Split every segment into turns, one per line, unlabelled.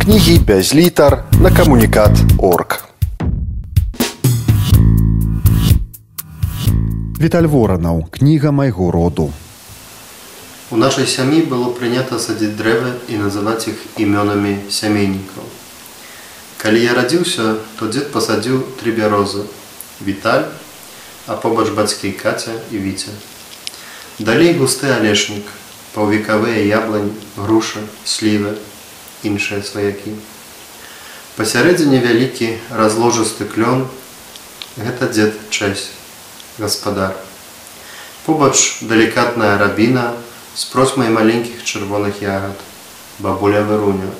кнігі без літар на камунікат орг. Віталь воранаў кніга майго роду.
У нашай сям'і было прынята садзіць дрэвы і называць іх імёнамі сямейнікаў. Калі я радзіўся, то дзед пасадзіў тры бярозы Віталь, а побач бацькі каця і віця. Далей густы алешнік, паўвекавыя яблань, грушы, слівы, іншыя сваякі. Пасярэдзіне вялікі разложысты клён гэта дзед чэсь, гаспадар. Побач далікатная рабіна, з просьмай маленькіх чырвоных ягад, бабуля выруня.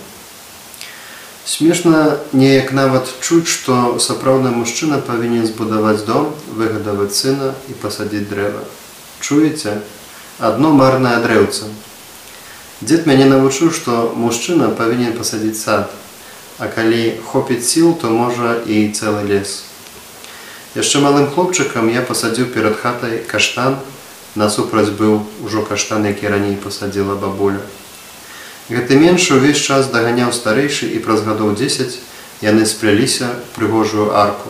Смешна неяк нават чуць, што сапраўдны мужчына павінен збудаваць дом, выгадаваць сына і пасадзіць дрэва. Чуеце, адно марнае дрэўца. Дзед мяне навучыў, што мужчына павінен пасадзіць сад, а калі хопіць сіл, то можа і цэлы лес. Яшчэ малым хлопчыкам я пасадзіў перад хатай каштан, насупраць быў ужо каштан, які раней пасадзіла бабуля. Гэты меншы ўвесь час даганяў старэйшы і праз гадоў 10 яны спляліся прыгожую арку.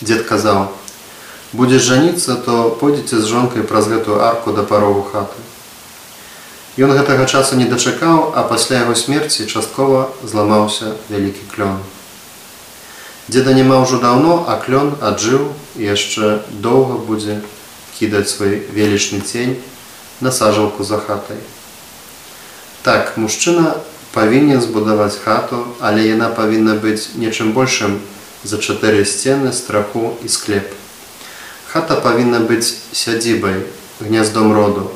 Дзед казаў: « Будзеш жаніцца, то пойдзеце з жонкай праз гэтую арку да парогу хаты. Ён гэтага часу не дачакаў, а пасля яго смерці часткова зламаўся вялікі клён. Дзеда няма ўжо даўно, а клён аджыў і яшчэ доўга будзе кідаць свой велічны цень на сажалку за хатай. Так, мужчына павінен збудаваць хату, але яна павінна быць нечым большым за чатыры сцены страху і склеп. Хата павінна быць сядзібай, гняздом роду.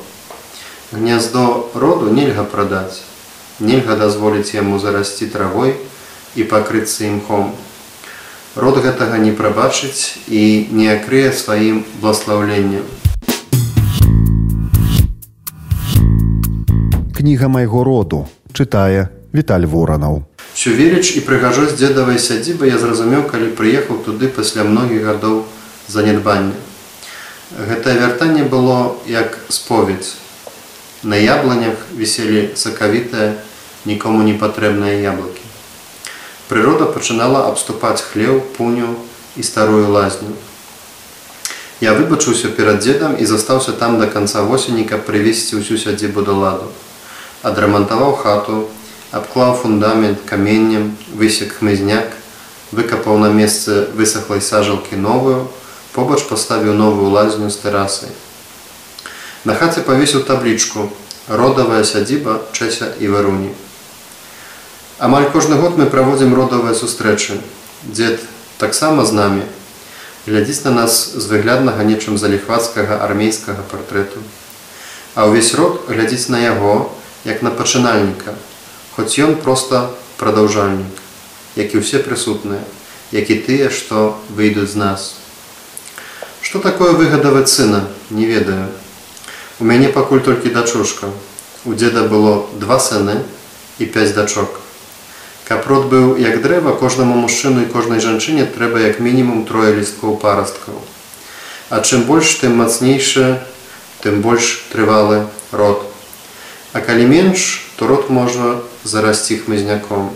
Гняздо роду нельга прадаць. Нельга дазволіць яму зарасці травой і пакрыцца імхом. Род гэтага не прабачыць і не акрые сваім бласлаўленнем.
Кніга майго роду чытае Віталь воранаў.
Всю веліч і прыгажосць дзедавай сядзібы я зразумеў, калі прыехаў туды пасля многіх гадоў занядбання. Гэтае вяртанне было як споведь. На ябланях віселі сакавітыя, нікому не патрэбныя яблыкі прырода пачынала абступаць хлеў, пуню і старую лазню. Я выбачыўся перад дзедам і застаўся там да канца восені, каб прывесці ўсю сядзібу да ладу. Адрамантаваў хату, абклаў фундамент каменнем, высек хмызняк, выкапаў на месцы высахлай сажалкі новую, побач паставіў новую лазню з тэрасай. На хаце павесіў таблічку: родавая сядзіба чэся і варуні. Амаль кожны год мы праводзім родавыя сустрэчы. Дзед таксама з намі глядзіць на нас з выгляднага нечым заліхвацкага армейскага партрэту. А ўвесь род глядзіць на яго як на пачынальніка, хоць ён проста прадаўжальнік, як і ўсе прысутныя, як і тыя, што выйдуць з нас. Што такое выгадаваць сына, не ведаю. У мяне пакуль толькі дачушка. У дзеда было два сыны і пяць дачок. Каб род быў як дрэва, кожнаму мужчыну і кожнай жанчыне трэба як мінімум трое лісткоў парасткаў. А чым больш, тым мацнейшы, тым больш трывалы род. А калі менш, то род можа зарасці хмызняком.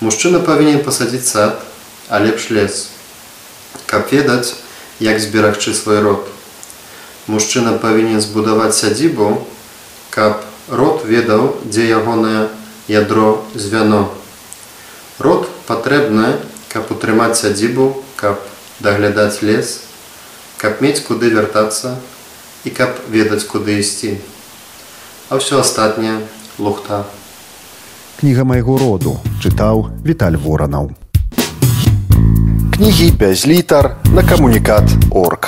Мужчына павінен пасадзіць сад, а лепш лес. Каб ведаць, як зберагчы свой род. Мужчына павінен збудаваць сядзібу, каб род ведаў, дзе ягонае ядро звяно. Род патрэбна, каб утрымаць сядзібу, каб даглядаць лес, каб мець куды вяртацца і каб ведаць, куды ісці. А ўсё астатняе лухта.
Кніга майго роду чытаў Віталь воранаў. Кнігі без літар на камунікат орг.